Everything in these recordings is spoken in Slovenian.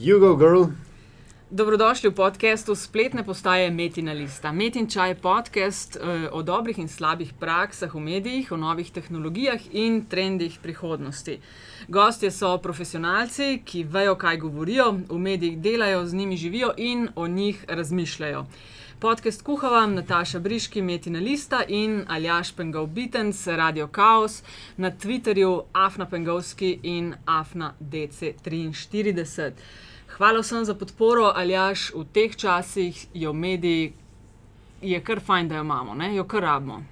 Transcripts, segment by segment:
You go, girl. Dobrodošli v podkastu spletne postaje Metina Lista. Metin Čaj je podcast eh, o dobrih in slabih praksah v medijih, o novih tehnologijah in trendih prihodnosti. Gostje so profesionalci, ki vejo, kaj govorijo, v medijih delajo, z njimi živijo in o njih razmišljajo. Podcast kuhava Nataša Briški, Metina Lista in Aljaš Pengal Bitens, Radio Chaos, na Twitterju Afna Pengalski in Afna DC43. Hvala vsem za podporo, Aljaš, v teh časih jo mediji je kar fajn, da jo imamo, ne? jo kar rabimo.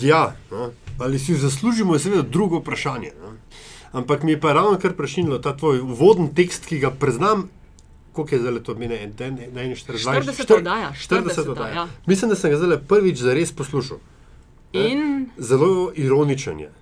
Ja, no. ali si jo zaslužimo, je seveda drugo vprašanje. No. Ampak mi je pa ravno kar prešinilo ta tvoj uvoden tekst, ki ga preznam. Koliko je zdaj to meni, da je 41, 40 oddaja? 40 oddaja. Ja. Mislim, da sem ga zdaj prvič za res poslušal. In... Zelo ironičen je.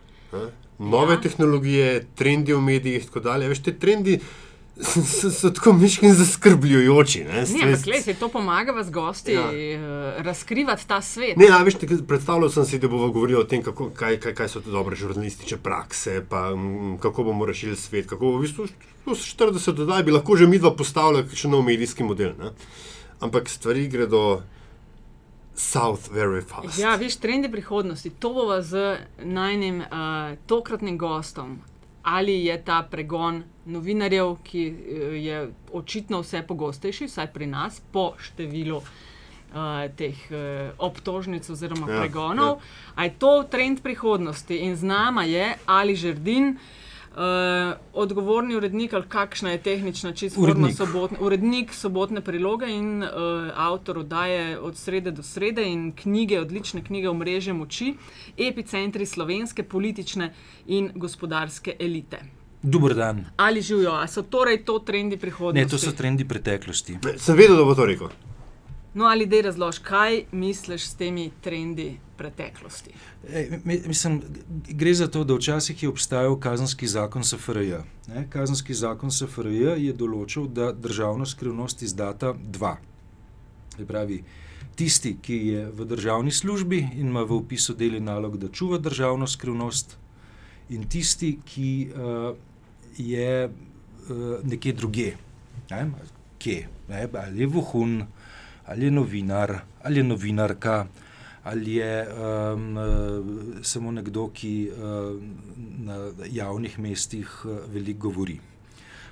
Nove ja. tehnologije, trendi v medijih in tako dalje. Veš, te trendi so, so, so tako miški in zaskrbljujoči. Ne, ne ampak le, se to pomaga vas gosti ja. uh, razkrivati ta svet. Ne, a, veš, predstavljal sem si, da bomo govorili o tem, kako, kaj, kaj, kaj so te dobre žurnalistične prakse, pa m, kako bomo rešili svet. Kako, v bistvu, 40 dodaj bi lahko že mi dva postavili še nov medijski model. Ne? Ampak stvari gredo. South very fast. Ja, veš, trendi prihodnosti. To bo z najnim uh, tokratnim gostom, ali je ta pregon novinarjev, ki eh, je očitno vse pogostejši, vsaj pri nas, po številu uh, teh uh, obtožnic oziroma ja, pregonov. Ja. Ali je to trend prihodnosti in z nama je ali Žrdin. Uh, odgovorni urednik, ali kakšna je tehnična, čisto urednik. Sobotne, urednik sobotne priloge in uh, avtor oddaje od srede do srede in knjige, odlične knjige v mreži moči, epicentri slovenske politične in gospodarske elite. Dober dan. Ali živijo, ali so torej to trendi prihodnosti? Ne, to so trendi preteklosti. Sem vedel, da bo to rekel. No, ali da razložiš, kaj misliš s temi trendi preteklosti? E, mislim, gre za to, da včasih je obstajal kazenski zakon SFRJ. Kazenski zakon SFRJ je določil, da državno skrivnost izdata dva. Pravi, tisti, ki je v državni službi in ima v opisu deli nalog, da čuva državno skrivnost, in tisti, ki uh, je uh, nekje druge. Ne? Kje? Ne? Ali je vohun, ali je novinar, ali je novinarka, ali je um, samo nekdo, ki uh, na javnih mestih uh, veliko govori.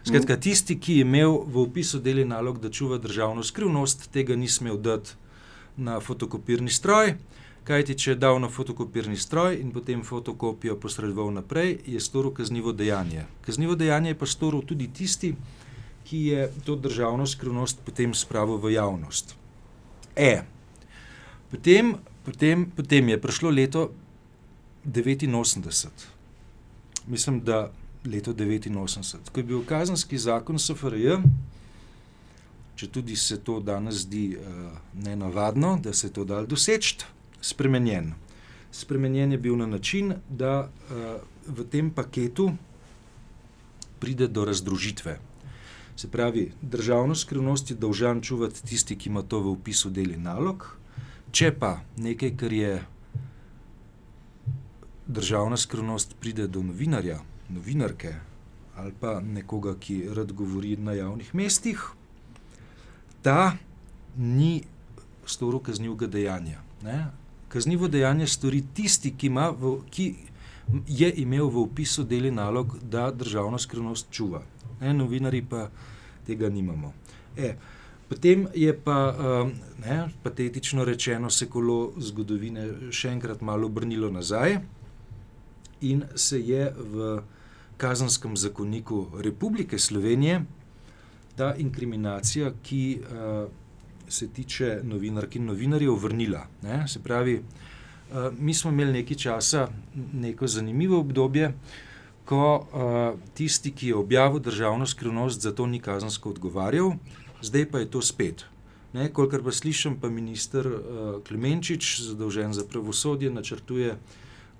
Skratka, tisti, ki je imel v opisu deli nalog, da čuva državno skrivnost, tega ni smel dati na fotokopirni stroj. Kajti, če je dal na fotokopirni stroj in potem fotokopijo posredoval naprej, je storil kaznivo dejanje. Kaznivo dejanje je pa storil tudi tisti, ki je to državno skrivnost potem spravil v javnost. E. Potem, potem, potem je prišlo leto 89, mislim, da leto 89, ko je bil kazenski zakon SFRJ, če tudi se to danes zdi uh, nenavadno, da se je to dal doseči, spremenjen. Spremenjen je bil na način, da uh, v tem paketu pride do razdružitve. Se pravi, državno skrivnost je dolžan čuvati tisti, ki ima to v opisu deli nalog, če pa nekaj, kar je državna skrivnost, pride do novinarja, novinarke ali pa nekoga, ki rad govori na javnih mestih, ta ni storil kaznivega dejanja. Ne? Kaznivo dejanje stori tisti, ki, v, ki je imel v opisu deli nalog, da državno skrivnost čuva ne, novinari pa tega nimamo. E, potem je pa, um, ne, patetično rečeno, se kolo zgodovine še enkrat malo obrnilo nazaj in se je v kazenskem zakoniku Republike Slovenije ta inkriminacija, ki uh, se tiče novinark in novinarjev, vrnila. Ne, se pravi, uh, mi smo imeli nekaj časa, neko zanimivo obdobje, ko uh, tisti, ki je objavil državno skrivnost, za to ni kazensko odgovarjal, zdaj pa je to spet. Ne, kolikor pa slišim, pa minister uh, Klemenčič, zadolžen za pravosodje, načrtuje,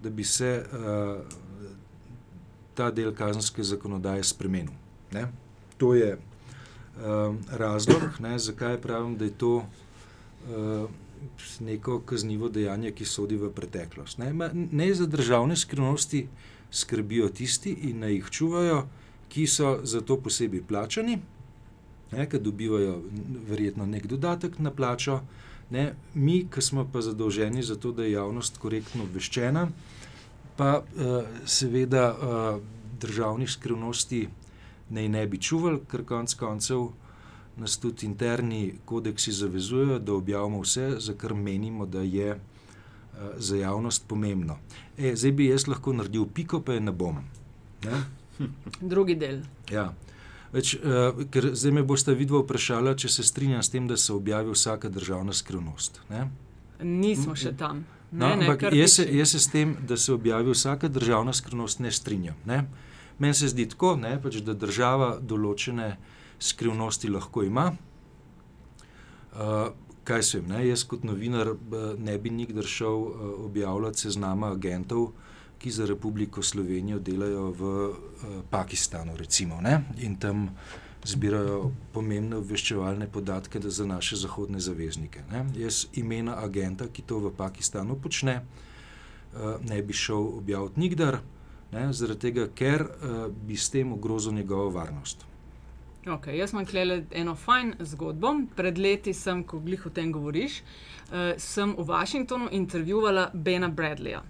da bi se uh, ta del kazenske zakonodaje spremenil. Ne. To je uh, razlog, ne, zakaj pravim, da je to uh, neko kaznivo dejanje, ki sodi v preteklost. Ne, ne za državne skrivnosti skrbijo tisti in naj jih čuvajo, ki so za to posebej plačani. ne, ki dobivajo verjetno nek dodatek na plačo. Ne, mi, ki smo pa zadolženi za to, da je javnost korektno obveščena, pa seveda državnih skrivnosti naj ne bi čuvali, ker konec koncev nas tudi interni kodeksi zavezujejo, da objavimo vse, za kar menimo, da je uh, za javnost pomembno. E, zdaj bi jaz lahko naredil piko, pa je ne bom. Ne? Drugi del. Ja. Več, uh, ker zdaj me boste vidva vprašala, če se strinjam s tem, da se objavi vsaka državna skrivnost. Ne? Nismo še tam. No, ne, ampak ne, jaz, se, jaz se s tem, da se objavi vsaka državna skrivnost, ne strinjam. Ne? Meni se zdi tako, ne, pač, da država določene skrivnosti lahko ima. Uh, kaj se jim, jaz kot novinar ne bi nikdar šel uh, objavljati seznama agentov, ki za Republiko Slovenijo delajo v uh, Pakistanu, recimo, ne, in tam zbirajo pomembne obveščevalne podatke za naše zahodne zaveznike. Ne. Jaz imena agenta, ki to v Pakistanu počne, uh, ne bi šel objavljati nikdar. Ne, zaradi tega, ker uh, bi s tem ogrozil njegovo varnost. Okay, jaz imam tukaj eno fajn zgodbo. Pred leti sem, ko glih o tem govoriš, uh, sem v Washingtonu intervjuvala Bena Bradleya.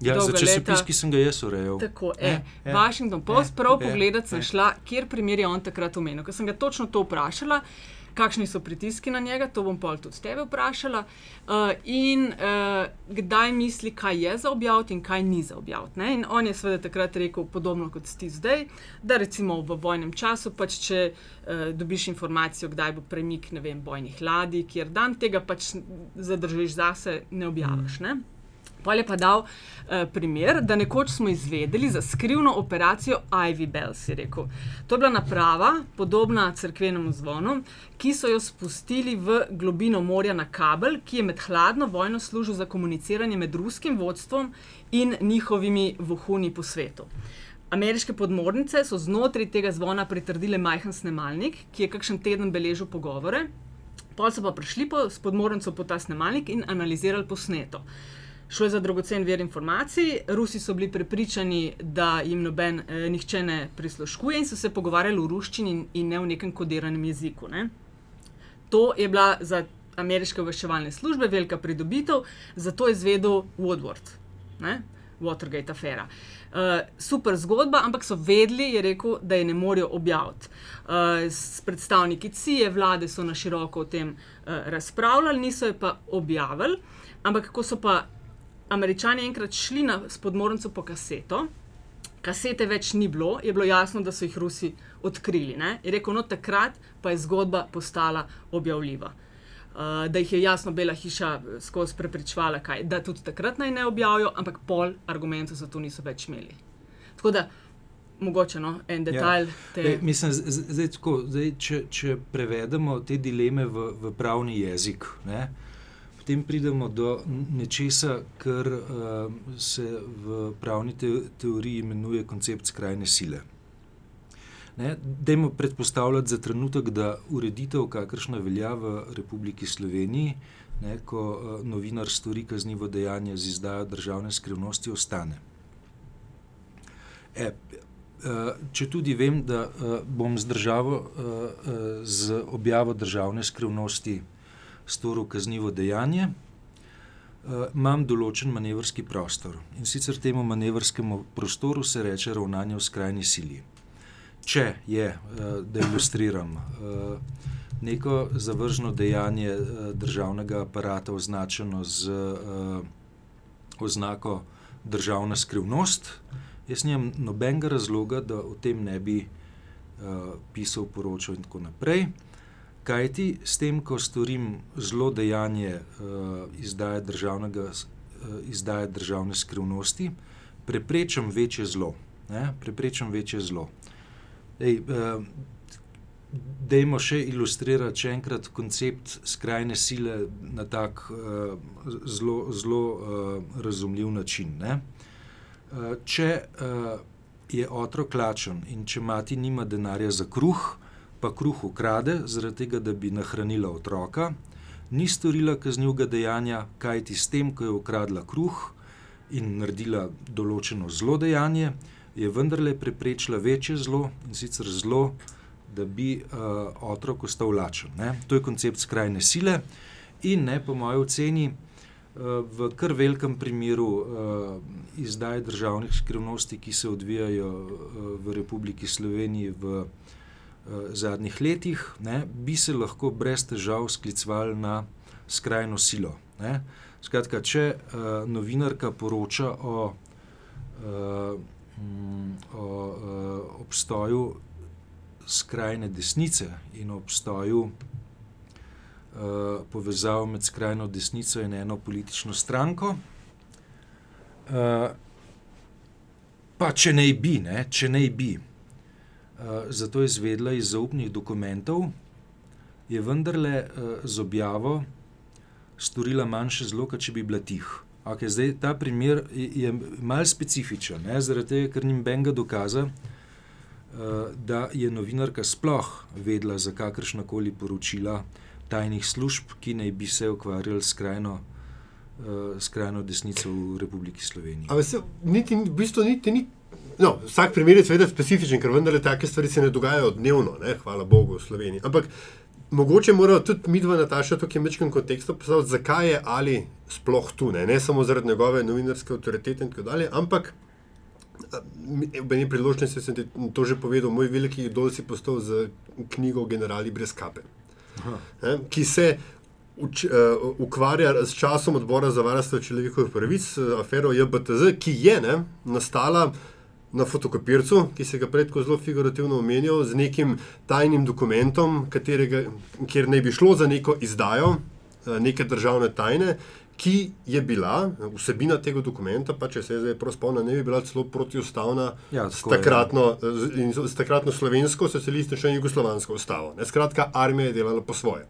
Ja, za časopis, ki sem ga jaz urejal. Tako je. Eh, eh, Washington Post, eh, prav eh, pogledati sem eh. šla, kjer primer je on takrat omenil. Ker sem ga točno to vprašala. Uh, kakšni so pritiski na njega, to bom pa tudi tebe vprašala. Uh, in uh, kdaj misli, kaj je za objaviti in kaj ni za objaviti. In on je seveda takrat rekel podobno kot ti zdaj, da recimo v vojnem času, pač če uh, dobiš informacijo, kdaj bo premik vem, bojnih ladij, kjer dan tega pač zadržiš zase, ne objaviš. Ne? Pol je pa dal uh, primer, da nekoč smo izvedeli za skrivno operacijo Ivy Bells. To je bila naprava, podobna crkvenemu zvonu, ki so jo spustili v globino morja na kabel, ki je med hladno vojno služil za komuniciranje med ruskim vodstvom in njihovimi vohuni po svetu. Ameriške podmornice so znotraj tega zvona pritrdile majhen snemalnik, ki je kakšen teden beležil pogovore. Pol so pa prišli po, s podmornico po ta snemalnik in analizirali posneto. Šlo je za dragocen vir informacij, Rusi so bili prepričani, da jim noben eh, nihče ne prisluškuje in so se pogovarjali v ruščini in, in ne v nekem kodiranem jeziku. Ne. To je bila za ameriške obveščevalne službe velika pridobitev, zato je zvedel Woodward, ne, Watergate afera. Uh, super zgodba, ampak so vedeli, je rekel, da je ne morejo objaviti. Uh, predstavniki CIA vlade so na široko o tem uh, razpravljali, niso jo pa objavili. Ampak ko so pa Američani enkrat šli na podmornico po kaseto, kasete več ni bilo, je bilo jasno, da so jih Rusi odkrili. Ne? Je rekel, no takrat pa je zgodba postala objavljiva. Uh, da jih je jasno Bela hiša eh, skozi prepričvala, kaj, da tudi takrat naj ne objavijo, ampak pol argumentov za to niso več imeli. Tako da, mogoče no, en ja. detalj. Ja. Te... E, mislim, zdaj, tako, zdaj, če, če prevedemo te dileme v, v pravni jezik. Ne? Potem pridemo do nečesa, kar uh, se v pravni te teoriji imenuje koncept skrajne sile. Dajmo predpostavljati za trenutek, da ureditev, kakršna velja v Republiki Sloveniji, ne, ko uh, novinar stori kaznivo dejanje z izdajo državne skrivnosti, ostane. E, uh, če tudi vem, da bom zdržal uh, uh, z objavo državne skrivnosti storil kaznivo dejanje, uh, imam določen manevrski prostor. In sicer temu manevrskemu prostoru se reče ravnanje v skrajni sili. Če je, uh, da ilustriram, uh, neko zavržno dejanje državnega aparata označeno z oznako državna skrivnost, jaz nimam nobenega razloga, da o tem ne bi pisal, poročal in tako naprej. Kaj ti s tem, ko storim zelo dejanje uh, izdaje, uh, izdaje državne skrivnosti, preprečam večje zlo. Ne? Preprečam večje zlo. Ej, uh, dejmo še ilustrirati še enkrat koncept skrajne sile na tak zelo, razumljiv način. Uh, če je otrok lačen in če mati nima denarja za kruh, pa kruh ukrade, zaradi tega, da bi nahranila otroka, ni storila kaznjivega dejanja, kajti s tem, ko je ukradla kruh in naredila določeno zlo dejanje, je vendarle preprečila večje zlo in sicer zlo da bi uh, otrok ostal lačen. Ne? To je koncept skrajne sile in ne, po mojem oceni, uh, v kar velikem primeru uh, izdaje državnih skrivnosti, ki se odvijajo uh, v Republiki Sloveniji v uh, zadnjih letih, ne, bi se lahko brez težav sklicvali na skrajno silo. Ne? Skratka, če uh, novinarka poroča o, uh, o uh, obstoju skrajne desnice in obstoju uh, povezav med skrajno desnico in eno politično stranko. Uh, pa če ne bi, ne, če ne bi, zato je izvedla iz zaupnih dokumentov, je vendarle uh, z objavo storila manjše zlo, kot če bi bila tiha. Okay, zdaj, ta primer je, malce specifičen, ne, zaradi tega, ker ni benga dokaza, Eh, da je novinarka sploh vedela za kakršna koli poročila tajnih služb, ki naj bi se ukvarjali s krajno, uh, krajno desnico v Republiki Sloveniji. Ampak niti, v bistvu niti ni. No, vsak primer je seveda specifičen, ker vendarle take stvari se ne dogajajo dnevno, ne, hvala Bogu, v Sloveniji. Ampak mogoče moramo tudi mi dva, Nataša, tukaj v nekem kontekstu poslušati, zakaj je ali sploh tu, ne, ne samo zaradi njegove novinarske avtoritete in tako dalje, ampak v eni priložnosti sem to že povedal, moj veliki idol si postal z knjigo Generali brez kape, ne, ki se uč, uh, ukvarja s časom odbora za varstvo človekovih pravic, afero JBTZ, ki je ne, nastala. Na fotokopircu, ki se ga predko zelo figurativno omenjal, z nekim tajnim dokumentom, katerega, kjer naj bi šlo za neko izdajo, neke državne tajne, ki je bila vsebina tega dokumenta, pa če se zdaj prav spomnim, ne bi bila celo protiustavna Ja, s, tako takratno, in s takratno slovensko, socialistično in jugoslovansko ustavo. Ne? Skratka, armija je delala po svoje.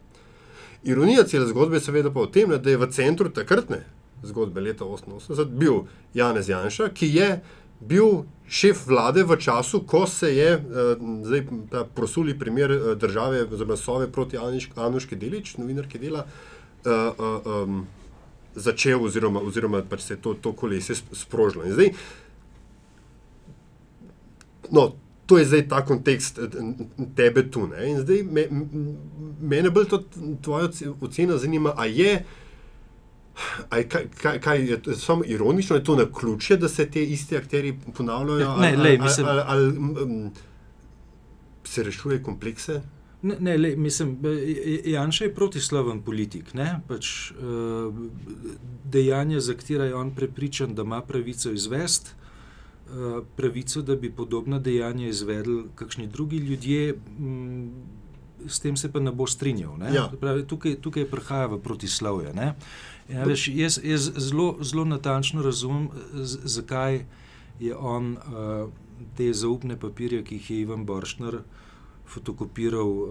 Ironija cele zgodbe je seveda pa v tem, ne, da je v centru takratne zgodbe leta 1988 bil Janez Janša, ki je bil šef vlade v času, ko se je eh, zdaj ta prosuli primer eh, države, oziroma Sove proti Anuški Delič, novinarki dela. Uh, uh, um, začel, oziroma, oziroma pač se je to, to kolesje sp- sprožilo. In Zdaj, no, to je zdaj ta kontekst tebe tu. Ne? In zdaj me, mene bolj to tvoja oce- ocena zanima, a je. Kaj, kaj, kaj je to samo ironično, je to na ključje, da se te iste akteri ponavljajo? Ne, ali- lej, mislim- ali, ali, ali se rešuje komplekse? Ne, ne le, mislim, Janša je protislaven politik. Ne? Pač, uh, dejanja, za katera je on prepričan, da ima pravico izvesti, uh, pravico, da bi podobna dejanja izvedli kakšni drugi ljudje, m, s tem se pa ne bo strinjal. Ne? Ja. Pravi, tukaj, tukaj prihaja v protislovje. ne. Ja, veš, jaz jaz zelo, zelo natančno razumem, z- zakaj je on uh, te zaupne papirje, ki jih je Ivan Boršner fotokopiral uh,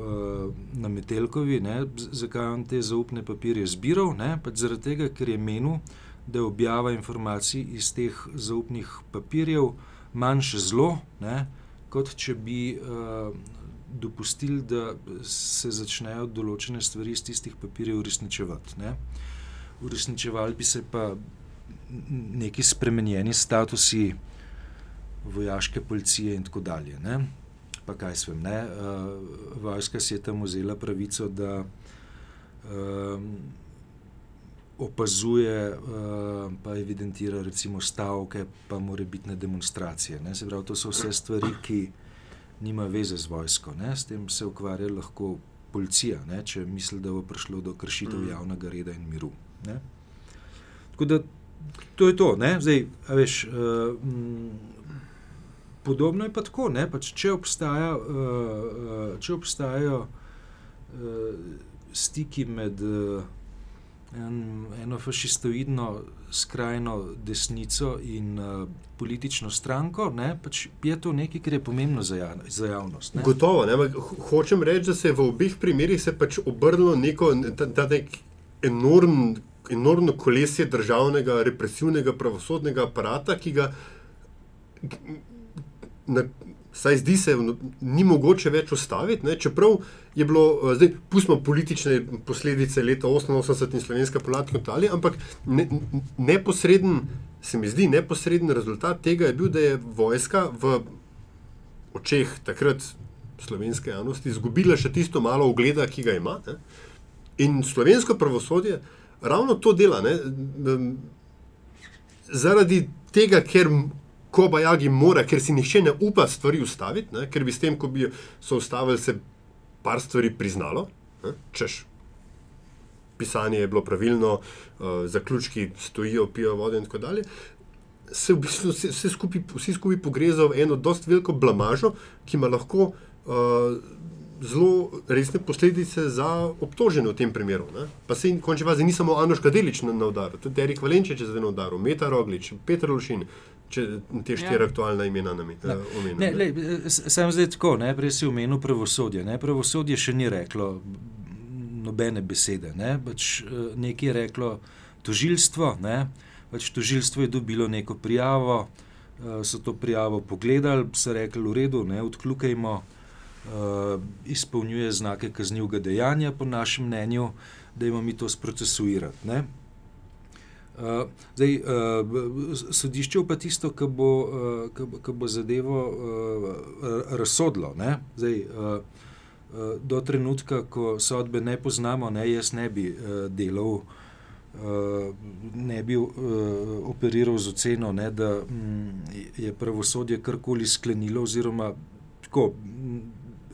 na Metelkovi, ne, z- zakaj je on te zaupne papirje zbiral. Pač zaradi tega, ker je menil, da je objava informacij iz teh zaupnih papirjev manjše zlo, ne, kot če bi uh, dopustili, da se začnejo določene stvari iz tistih papirjev uresničevati. Ne. Uresničevali bi se pa neki spremenjeni statusi vojaške policije in tako dalje. Ne. Pa kaj svem, ne? Uh, vojska si je tam vzela pravico, da um, opazuje, uh, pa evidentira recimo stavke, pa morebitne demonstracije. Ne? Se pravi, to so vse stvari, ki nima veze z vojsko. Ne? S tem se ukvarja lahko policija, ne? če misli, da bo prišlo do kršitev Mm. javnega reda in miru. Ne? Tako da to je to. Ne? Zdaj, veš, uh, m, podobno je pa tako. Pač, če, obstaja, uh, če obstajajo uh, stiki med uh, en, eno fašistoidno skrajno desnico in uh, politično stranko, ne? pač je to nekaj, kar je pomembno za, ja, za javnost. Ne? Gotovo. Ne? Hočem reči, da se je v obeh primerih pač obrnilo neko ta, ta nek enorm, enormno kolesje državnega represivnega pravosodnega aparata, ki ga na, saj zdi se, no, ni mogoče več ustaviti. Ne? Čeprav je bilo, eh, zdaj pustimo politične posledice leta 88 in slovenska pomlad kot ali, ampak ne, neposreden, se mi zdi, neposreden rezultat tega je bil, da je vojska v očeh takrat slovenske javnosti izgubila še tisto malo ogleda, ki ga ima. Ne? In slovensko pravosodje ravno to dela. Ne? Zaradi tega, ker Koba Jagi mora, ker si nihče ne upa stvari ustaviti, ne? ker bi s tem, ko bi so ustavili, se par stvari priznalo, ne? češ. Pisanje je bilo pravilno, uh, zaključki stojijo, pijo vodo in tako dalje. Se v bistvu vse, skupaj, vsi skupaj pogrezajo v eno dost veliko blamažo, ki ima lahko uh, zelo resne posledice za obtožene v tem primeru. Ne? Pa se in končni fazi ni samo Anoška Delič na, na udaru, tudi Erik Valenčič je zdaj na udaru, Meta Roglič, Petr Lušin, če te štiri ja. aktualna imena nam uh, omenjamo. Sam zdaj tako, ne? prej si omenil pravosodje. Ne? Pravosodje še ni reklo nobene besede. Ne? Pač, nekaj je reklo tožilstvo, ne? pač tožilstvo je dobilo neko prijavo, so to prijavo pogledali, so rekli v redu, ne odkljukajmo uh, izpolnjuje znake kaznivega dejanja, po našem mnenju, da imamo mi to sprocesuirati. Uh, zdaj, uh, sodišče pa tisto, ki bo, uh, bo zadevo uh, razsodilo. Zdaj, uh, uh, do trenutka, ko sodbe ne poznamo, ne, jaz ne bi uh, delal, uh, ne bi uh, operiral z oceno, ne, da um, je pravosodje karkoli sklenilo, oziroma tako. Um,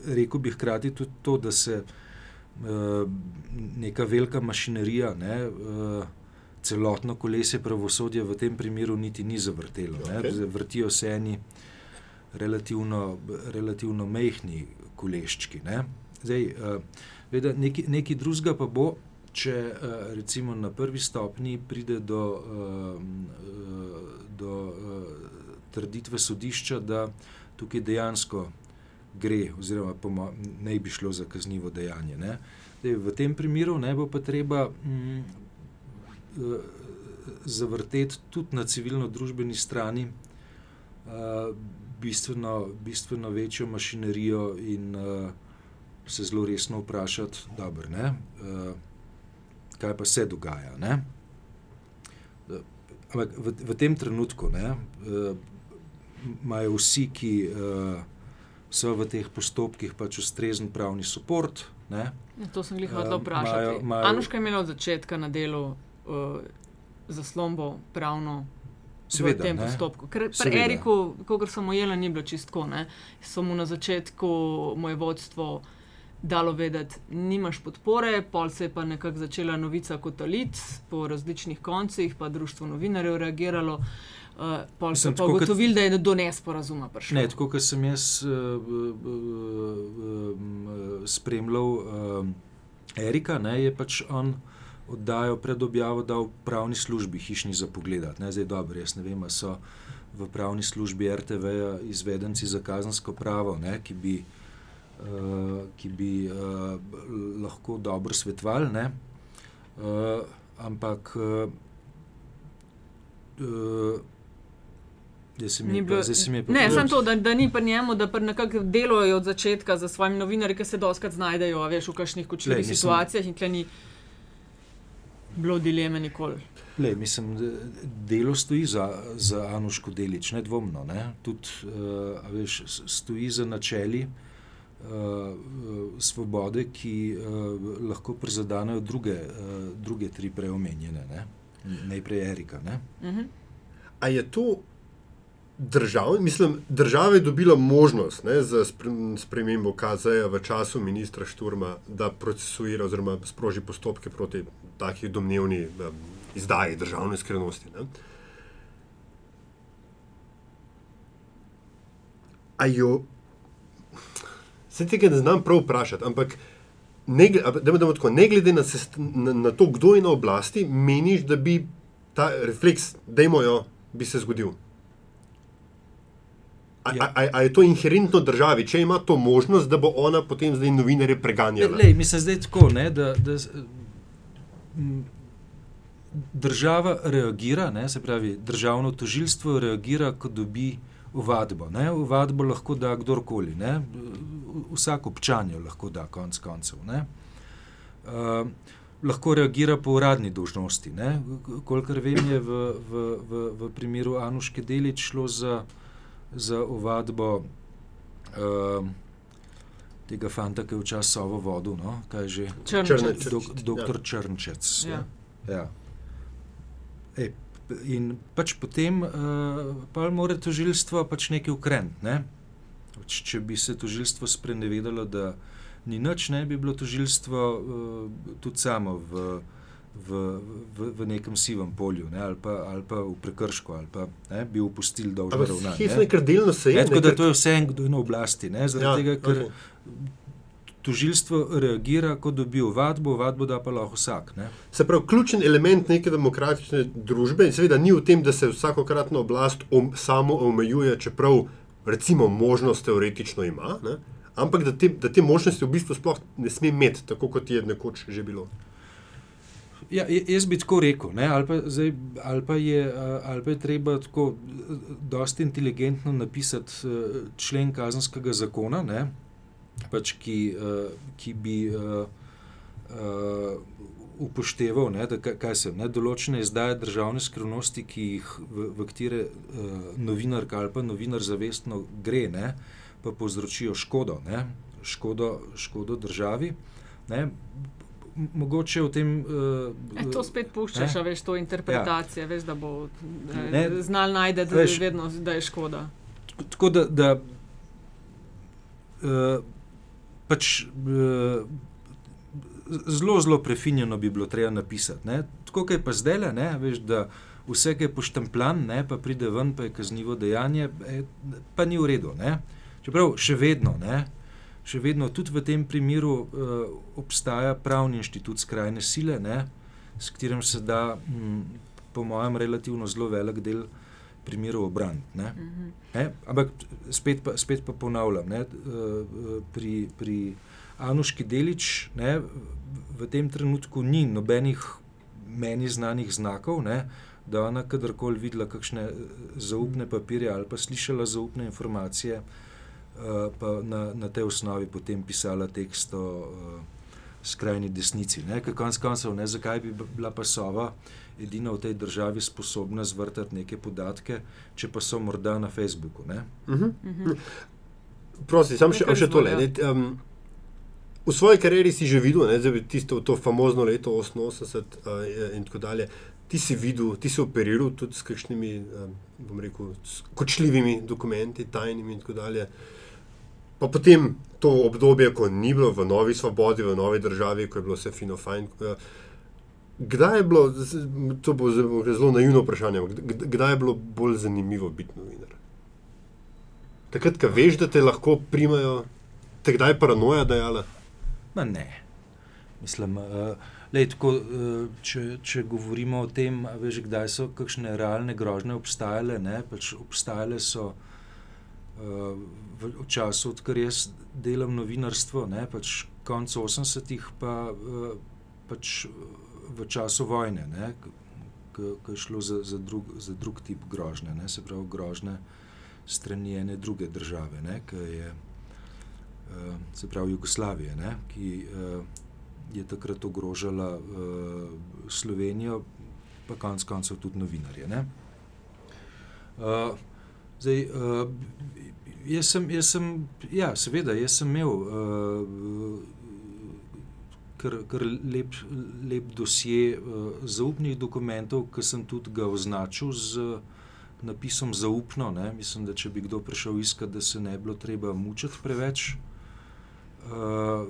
rekel bi hkrati tudi to, da se uh, neka velika mašinerija, ne, uh, celotno kolesje pravosodja v tem primeru niti ni zavrtelo. Okay. Vrtijo se eni relativno, relativno mehki koleščki. Ne. Zdaj, uh, nekaj, nekaj drugega pa bo. Če recimo na prvi stopni pride do, do trditve sodišča, da tukaj dejansko gre, oziroma ne bi šlo za kaznivo dejanje. Dej, v tem primeru ne bo pa treba mm, zavrteti tudi na civilno-družbeni strani uh, bistveno, bistveno večjo mašinerijo in uh, se zelo resno vprašati, dobro, uh, kaj pa se dogaja. Ampak v, v tem trenutku imajo uh, vsi, ki so v teh postopkih pač ustrezen pravni podpor. Ja, to sem jih hotel vprašati. Anuška je imela od začetka na delu uh, zaslombo pravno. Seveda, v tem ne? postopku. Ker pri Eriku, kot sem ujela, ni bilo čistko. So mu na začetku moje vodstvo dalo vedeti, nimaš podpore, pol se je pa nekako začela novica kot alic po različnih koncih, pa društvo novinarjev reagiralo. Uh, Uh, pol sem pa ugotovil, da je do nesporazuma prišlo. Ne, tako kot sem jaz uh, uh, uh, spremljal uh, Erika, ne, je pač on oddajal pred objavo dal pravni službi hišni za pogled. Zdaj dobro, jaz ne vem, so v pravni službi RTV izvedenci za kazansko pravo, ne, ki bi, uh, ki bi uh, lahko dobro svetovali, uh, ampak uh, uh, Ni bilo, ne, samo to, da, da ni pri njemu, da nekako deluje od začetka za svojimi novinarji, ki se doskrat znajdejo veš, v kakšnih kočljivih situacijah in ni bilo dileme nikoli. Le, mislim, delo stoji za, za Anuško delič, nedvomno. Ne? Tudi uh, veš, stoji za načeli uh, svobode, ki uh, lahko prizadanejo druge, uh, druge tri preomenjene, najprej Erika. Uh mhm. -huh. A je to držav, mislim, država je dobila možnost ne, za spremembo KZ-ja v času ministra Šturma, da procesuira oziroma sproži postopke proti takih domnevni um, izdaji državne skrivnosti. Ajo, se tega ne znam prav vprašati, ampak ne, da tako, ne glede na, sest, na, na to, kdo je na oblasti, meniš, da bi ta refleks, da imajo, bi se zgodil. Ali ja. je to inherentno državi, če ima to možnost, da bo ona potem zdaj novinarje preganjala? Le, mi se zdaj tako, ne, da, da država reagira, ne, se pravi, državno tožilstvo reagira, ko dobi uvadbo. Ne. Uvadbo lahko da kdorkoli, ne. vsak občan jo lahko da, konc koncev. Uh, lahko reagira po uradni dožnosti. Kolikor vem, je v, v, v, v primeru Anuške Delič šlo za za uvadbo uh, tega fanta, ki je včasih sovo vodil, no? kaj že Črnčec. Dok, doktor ja. Črnčec. Ja. Ja. P- in pač potem uh, pa mora tožilstvo pač nekaj ukreniti. Ne? Pač, če bi se tožilstvo sprenevedalo, da ni nič, ne bi bilo tožilstvo uh, tudi samo v, v, v, v nekem sivem polju, ne? ali, pa, ali pa v prekršku, ali pa ne? bi Ampak ravnanje. hitro ne. je, ker delno se je. Ne, tako da ker- to je vse en, kdo je na oblasti. Ne? Zaradi ja, tega, ker okay. tožilstvo reagira, ko dobi ovadbo, ovadbo da pa lahko vsak. Ne? Se pravi, ključen element neke demokratične družbe, seveda ni v tem, da se vsakokratna oblast om, samo omejuje, čeprav recimo možnost teoretično ima, ne? ampak da te, da te možnosti v bistvu sploh ne sme imeti, tako kot je nekoč že bilo. Ja, jaz bi tako rekel, ne, ali, pa, zdaj, ali, pa je, a, ali pa je treba tako eh, dosti inteligentno napisati eh, člen kazenskega zakona, ne, pač ki, eh, ki bi eh, eh, upošteval, ne, da, kaj- se ne, določene izdaje državne skrivnosti, ki jih v, v katere eh, novinarka ali pa novinar zavestno gre, ne, pa povzročijo škodo, ne, škodo, škodo državi. Ne, mogoče v tem. Uh, E, to spet puščaš, Ne? a veš, to interpretacije, ja. veš, da bo Ne. eh, znal najti, da, Veš- vedno, da je škoda. Tako da, da uh, pač uh, zelo, zelo prefinjeno bi bilo treba napisati. Ne? Tako je pa zdaj, le, veš, da vse, ki je poštemplan, ne, pa pride ven, pa je kaznivo dejanje, e, pa ni v redu. Ne? Čeprav še vedno, ne, še vedno tudi v tem primeru uh, obstaja pravni inštitut skrajne sile, ne, s katerim se da, m, po mojem, relativno zelo velik del primerov obraniti. ne. Mhm. Ne? Ampak spet pa, spet pa ponavljam, ne? eh, pri, pri Anuški Delič ne? v tem trenutku ni nobenih meni znanih znakov, ne? da ona kadarkoli videla kakšne eh, zaupne papirje ali pa slišala zaupne informacije, eh, pa na, na tej osnovi potem pisala tekst o eh, skrajni desnici. Ne? Ker konec koncev, ne, zakaj bi bila pa sova edina v tej državi sposobna zvrtati neke podatke, če pa so morda na Facebooku. Ne? Mhm. Mhm. Prosti, samo še, še tole. Ne, um, v svoji karieri si že videl, ne, zdaj tisto to famozno leto 88 uh, in tako dalje. Ti si videl, ti si operiral tudi s kakšnimi, um, bom rekel, kočljivimi dokumenti, tajnimi in tako dalje. Pa potem to obdobje, ko ni bilo v novi svobodi, v novi državi, ko je bilo vse fino, fajn. uh, Kdaj je bilo, to bo zelo naivno vprašanje, kdaj je bilo bolj zanimivo biti novinar? Takrat, ko veš, da te lahko primajo, te kdaj paranoja dajala? Ma ne. Mislim, uh, lej, tako, uh, če, če govorimo o tem, veš, kdaj so kakšne realne grožnje obstajale, ne, pač obstajale so uh, v, v času, odkar jaz delam novinarstvo, ne, pač konec 80-ih, pa uh, pač v času vojne, ne, ko je šlo za, za, drug, za drug tip grožnje, ne, se pravi grožnje strani ene druge države, ki je eh, se pravi Jugoslavije, ne, ki eh, je takrat ogrožala eh, Slovenijo, pa konec koncev tudi novinarje. Ne. Eh, Zdaj, uh, jaz sem, jaz sem, ja, seveda, jaz sem imel uh, kar, kar lep, lep dosje uh, zaupnih dokumentov, ki sem tudi ga označil z napisom zaupno. Ne. Mislim, da če bi kdo prišel iskat, da se ne bi bilo treba mučiti preveč. Uh,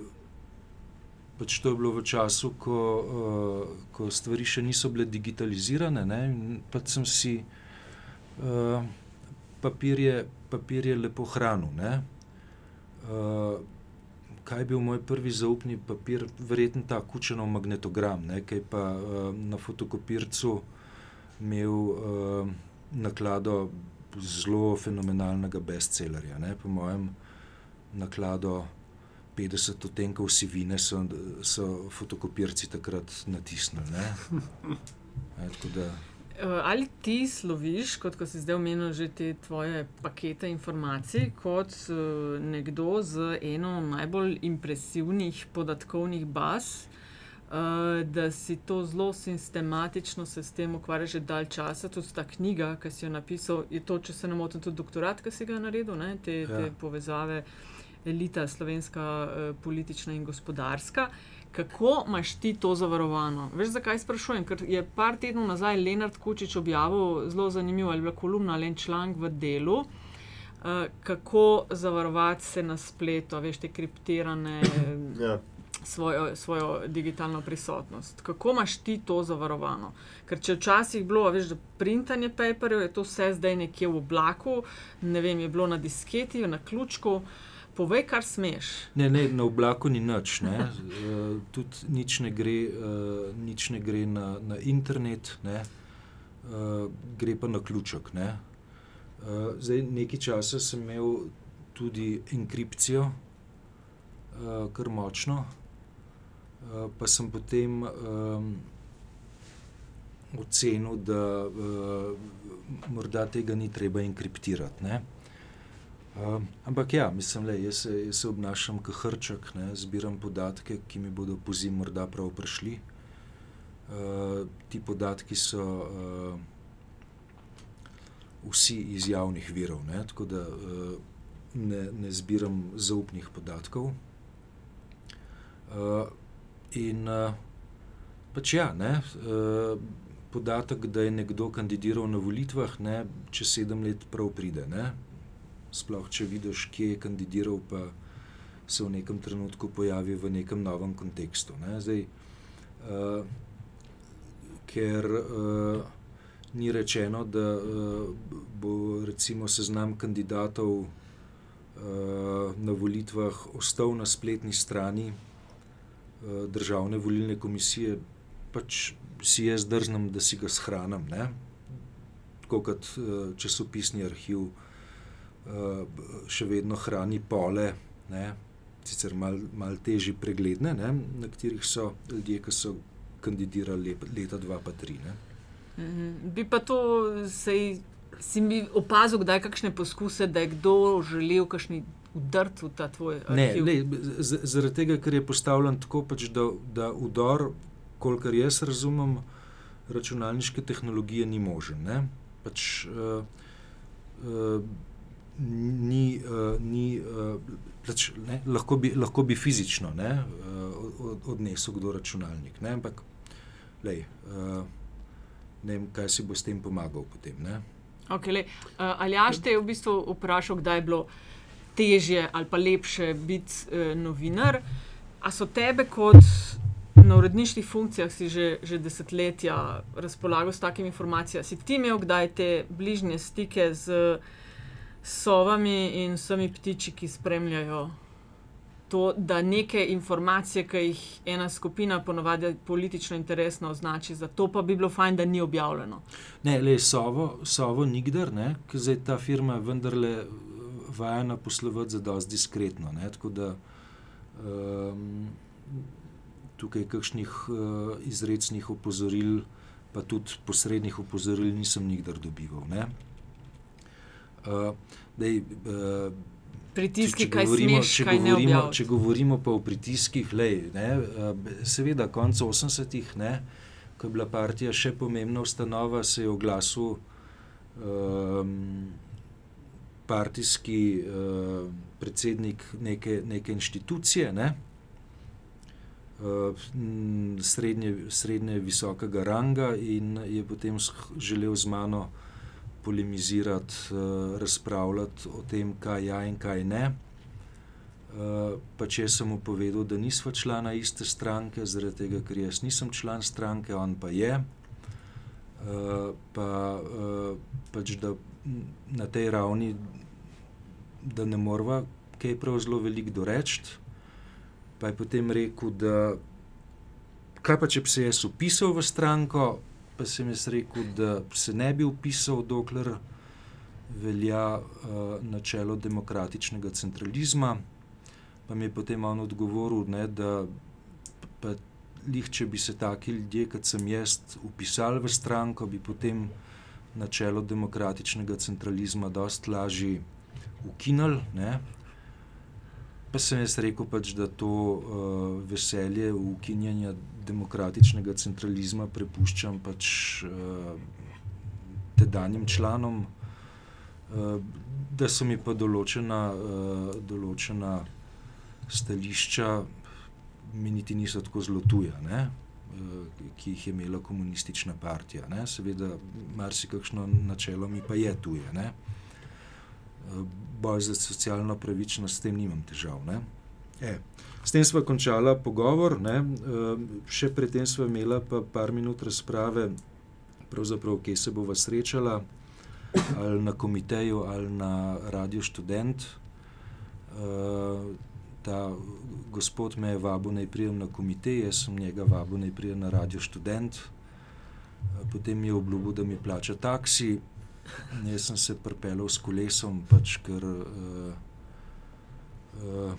pač to je bilo v času, ko, uh, ko stvari še niso bile digitalizirane. Ne, pač sem si uh, papirje, papirje lepo hranil. ne. Uh, kaj je bil moj prvi zaupni papir? Verjetno ta kučenov magnetogram, ne, ki je pa uh, na fotokopircu imel uh, naklado zelo fenomenalnega bestsellerja. Ne, po mojem naklado 50 odtenkov sivine so, so fotokopirci takrat natisnili. Ne. E, da, Ali ti sloviš, kot ko si zdaj omenil, že te tvoje pakete informacij, kot uh, nekdo z eno najbolj impresivnih podatkovnih baz, uh, da si to zelo sistematično se s tem ukvarjaš že dalj časa, tudi ta knjiga, ki si jo napisal, je to, če se ne motim, tudi doktorat, ki si ga naredil, ne? te, Ja. te povezave. Elita, slovenska, uh, politična in gospodarska. Kako imaš ti to zavarovano? Veš, zakaj sprašujem? Ker je par tednov nazaj Leonard Kučič objavil zelo zanimiv ali bila kolumna ali članek v delu, uh, kako zavarovati se na spletu, veš, te kriptirane. ja svojo, svojo digitalno prisotnost. Kako imaš ti to zavarovano? Ker če včasih bilo, veš, da printanje paperjev je to vse zdaj nekje v oblaku, ne vem, je bilo na disketi, na ključku. Povej, kar smeš. Ne, ne, na oblaku ni nič, uh, tudi nič ne gre, uh, nič ne gre na, na internet, ne, uh, gre pa na ključek. Ne. Uh, zdaj, nekaj časa sem imel tudi enkripcijo, uh, kar močno, Eh, pa sem potem um, ocenil, da uh, morda tega ni treba enkriptirati. Uh, ampak ja, mislim, da jaz, jaz se obnašam kot hrček, ne, zbiram podatke, ki mi bodo po zimi morda prav prišli. Uh, ti podatki so uh, vsi iz javnih virov, ne, tako da uh, ne, ne zbiram zaupnih podatkov. Uh, In uh, pač ja, ne, uh, podatek, da je nekdo kandidiral na volitvah, ne, če sedem let prav pride. Ne. Sploh, če vidiš, kje je kandidiral, pa se v nekem trenutku pojavi v nekem novem kontekstu. Ne. Zdaj, uh, ker uh, ni rečeno, da uh, bo recimo seznam kandidatov uh, na volitvah ostal na spletni strani. Eh, državne volilne komisije, pač si jaz drznem, da si ga shranim. Tako kot uh, časopisni arhiv uh, še vedno hrani pole, ne? sicer malo mal težje pregledne, ne? na katerih so ljudje, ki so kandidirali leta 2003. Mhm. Bi pa to sej, si mi opazil, da je kakšne poskuse, da je kdo želel kakšni udrti v ta tvoj arhiv? Ne, ne, zaradi tega, ker je postavljen tako, pač, da, da udor, kolikor jaz razumem, računalniške tehnologije ni možen. Pač, uh, uh, ni, uh, ni, uh, pač, ne, lahko, bi, lahko bi fizično ne, uh, odnesel kdo računalnik. Ne, ampak, lej, uh, ne vem, kaj si bo s tem pomagal potem. Okay, uh, ali jaš te je v bistvu vprašal, kdaj je bilo težje ali pa lepše biti uh, novinar. A so tebe kot na uredniških funkcijah, si že, že desetletja razpolagal s takimi informacijami, si ti imel kdaj te bližnje stike z sovami in vsemi ptiči, ki spremljajo. To, da neke informacije, ki jih ena skupina ponovadi politično interesno označi, za to pa bi bilo fajn, da ni objavljeno. Ne, le sovo, sovo nikdar, ker zdaj ta firma vendarle vajena poslovati za dosti diskretno. Ne? Tako da um, tukaj kakšnih uh, izrednih opozoril, pa tudi posrednih opozoril nisem nikdar dobival. Uh, dej, uh, Pritiski, če, če, govorimo, smeš, če, govorimo, če govorimo pa o pritiskih, lej, ne, seveda, konec 80-ih, ko je bila partija še pomembna ustanova, se je oglasil um, partijski uh, predsednik neke, neke inštitucije, ne? uh, srednje, srednje visokega ranga, in je potem želel z mano polemizirati, uh, razpravljati o tem, kaj je ja in kaj ne. Uh, pa če sem mu povedal, da nismo člana iste stranke, zaradi tega, ker jaz nisem član stranke, on pa je, uh, pa pač da na tej ravni, da ne moramo kaj prav zelo veliko doreči. Pa je potem rekel, da kaj pa če bi se jaz upisal v stranko, pa sem jaz rekel, da se ne bi upisal, dokler velja uh, načelo demokratičnega centralizma. Pa mi je potem on odgovoril, ne, da pa lih, če bi se taki ljudje, kot sem jaz, upisali v stranko, bi potem načelo demokratičnega centralizma dosti lažje ukinili. Ne? Pa sem jaz rekel, pač, da to uh, veselje ukinjanja demokratičnega centralizma prepuščam pač, uh, tedanjim članom. Uh, da so mi pa določena, uh, določena stališča, mi niti niso tako zelo tuja, uh, ki jih je imela komunistična partija. Ne? Seveda, marsikakšno načelo mi pa je tuje. Ne? Uh, boj za socialno pravičnost, s tem nimam težav. E, s tem smo končali pogovor, ne? uh, še predtem smo imeli pa par minut razprave, pravzaprav, kje se bova srečala, ali na komiteju, ali na Radio Student. Uh, ta gospod me je vabil naj prijem na komitej, jaz sem njega vabil naj prijem na Radio Student. Potem mi je obljubil, da mi plača taksi. Jaz sem se pripeljal s kolesom, pač, ker uh, uh,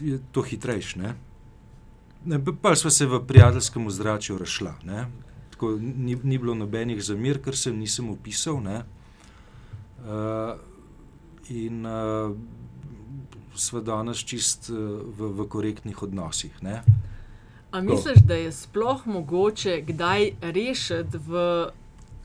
je to hitrejš. Ne? Ne, pa smo se v prijateljskem ozračju rašla. Tako, ni, ni bilo nobenih zamir, ker sem nisem opisal. Uh, in uh, smo danes čist uh, v, v korektnih odnosih. Ne? A misliš, da je sploh mogoče kdaj rešiti v,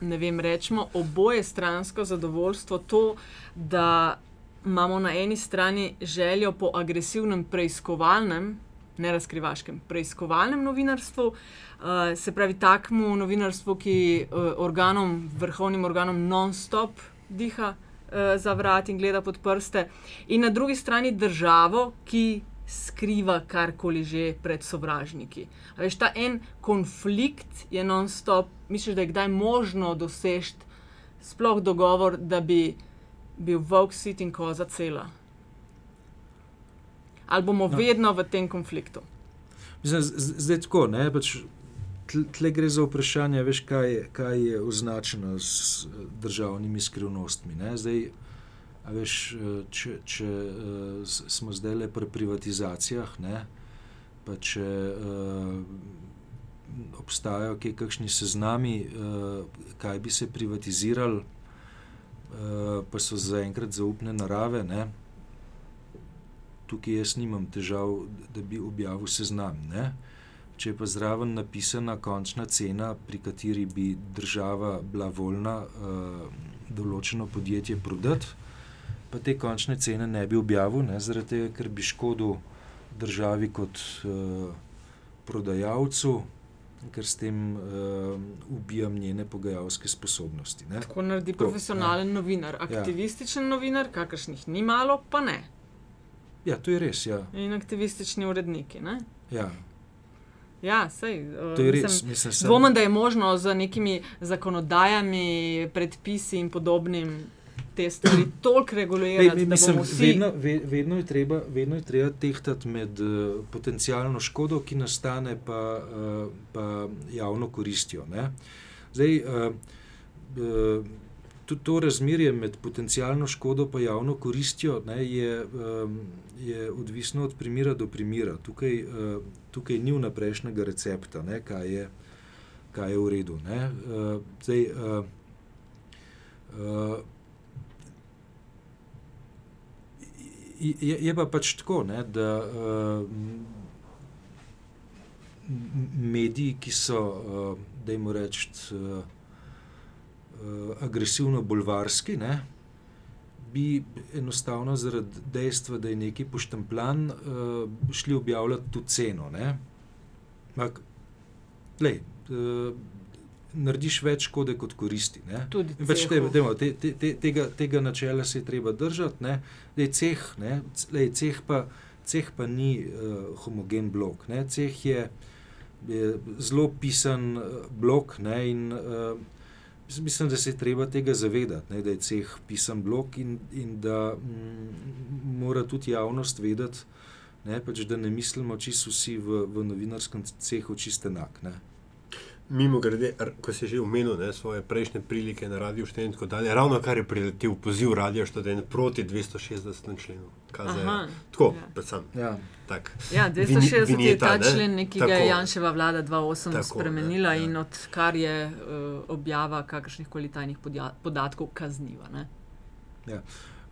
ne vem, rečemo, oboje stransko zadovoljstvo to, da imamo na eni strani željo po agresivnem preiskovalnem, ne razkrivaškem, preiskovalnem novinarstvu, uh, se pravi takmu novinarstvu, ki uh, organom, vrhovnim organom non-stop diha uh, za vrat in gleda pod prste, in na drugi strani državo, ki skriva karkoli že pred sovražniki. Veš, ta en konflikt je non-stop, misliš, da je kdaj možno doseči sploh dogovor, da bi bil volk sit in koza cela. Ali bomo no. vedno v tem konfliktu? Zdaj, zdaj tako, ne, pač tle gre za vprašanje, veš, kaj, kaj je označeno s državnimi skrivnostmi. Ne. Zdaj, veš, če, če smo zdaj le pri privatizacijah, ne, pa če uh, obstajajo kakšni seznami, uh, kaj bi se privatizirali. Eh, pa so zaenkrat zaupne narave. Ne? Tukaj jaz nimam težav, da bi objavil seznam. Ne? Če je pa zraven napisana končna cena, pri kateri bi država bila voljna uh, določeno podjetje prodati, pa te končne cene ne bi objavil, ne? zaradi tega, ker bi škodil državi kot uh, prodajalcu, ker s tem uh, ubijam njene pogajalske sposobnosti. Ne? Tako naredi to, profesionalen ne. novinar, ja. aktivističen ja. novinar, kakršnih ni malo, pa ne. Ja, to je res. Ja. In aktivistični uredniki. Ne? Ja. Ja, sej, uh, to je res. Dvomim, da je možno z nekimi zakonodajami, predpisi in podobnim te stvari toliko regulirati. Mislim, vsi... vedno, vedno, je treba, vedno je treba tehtati med uh, potencijalno škodo, ki nastane, pa, uh, pa javno koristjo. Ne? Zdaj, uh, uh, tudi to razmerje med potencijalno škodo in javno koristjo ne, je, um, je odvisno od primera do primera. Tukaj, uh, tukaj ni vnaprejšnjega recepta, ne, kaj, je, kaj je v redu. Uh, zdaj, uh, uh, je, je pa pač tako, ne, da uh, mediji, ki so, uh, da jim rečem, uh, uh, agresivno bolvarski, ne, bi enostavno zaradi dejstva, da je neki poštempljan, uh, šli objavljati tu ceno. Ampak, uh, narediš več škode kot koristi. Pač te, demo, te, te, te, tega, tega načela se je treba držati. Ne? Lej, ceh, ne? Lej, ceh, pa, ceh pa ni uh, homogen blok. Ne? Ceh je, je zelo pisan uh, blok. Ne? In, uh, mislim, da se je treba tega zavedati, ne? da je ceh pisan blok in, in da mm, mora tudi javnost vedeti. Ne, pač, da ne mislimo, so vsi v, v novinarskem cehu čiste enak. Mimo grede, ko si že omenil ne, svoje prejšnje prilike na Radio Študent, ravno kar je priletel poziv Radio Študent proti 260 členu. Tako, ja. predvsem. Ja. Tak. ja, 260 Vin, vinjeta, je ta člen, ne? ki ga je Janševa vlada 2008 tako, spremenila ne, ja. in odkar je uh, objava kakršnih koli tajnih podatkov kazniva. Ja.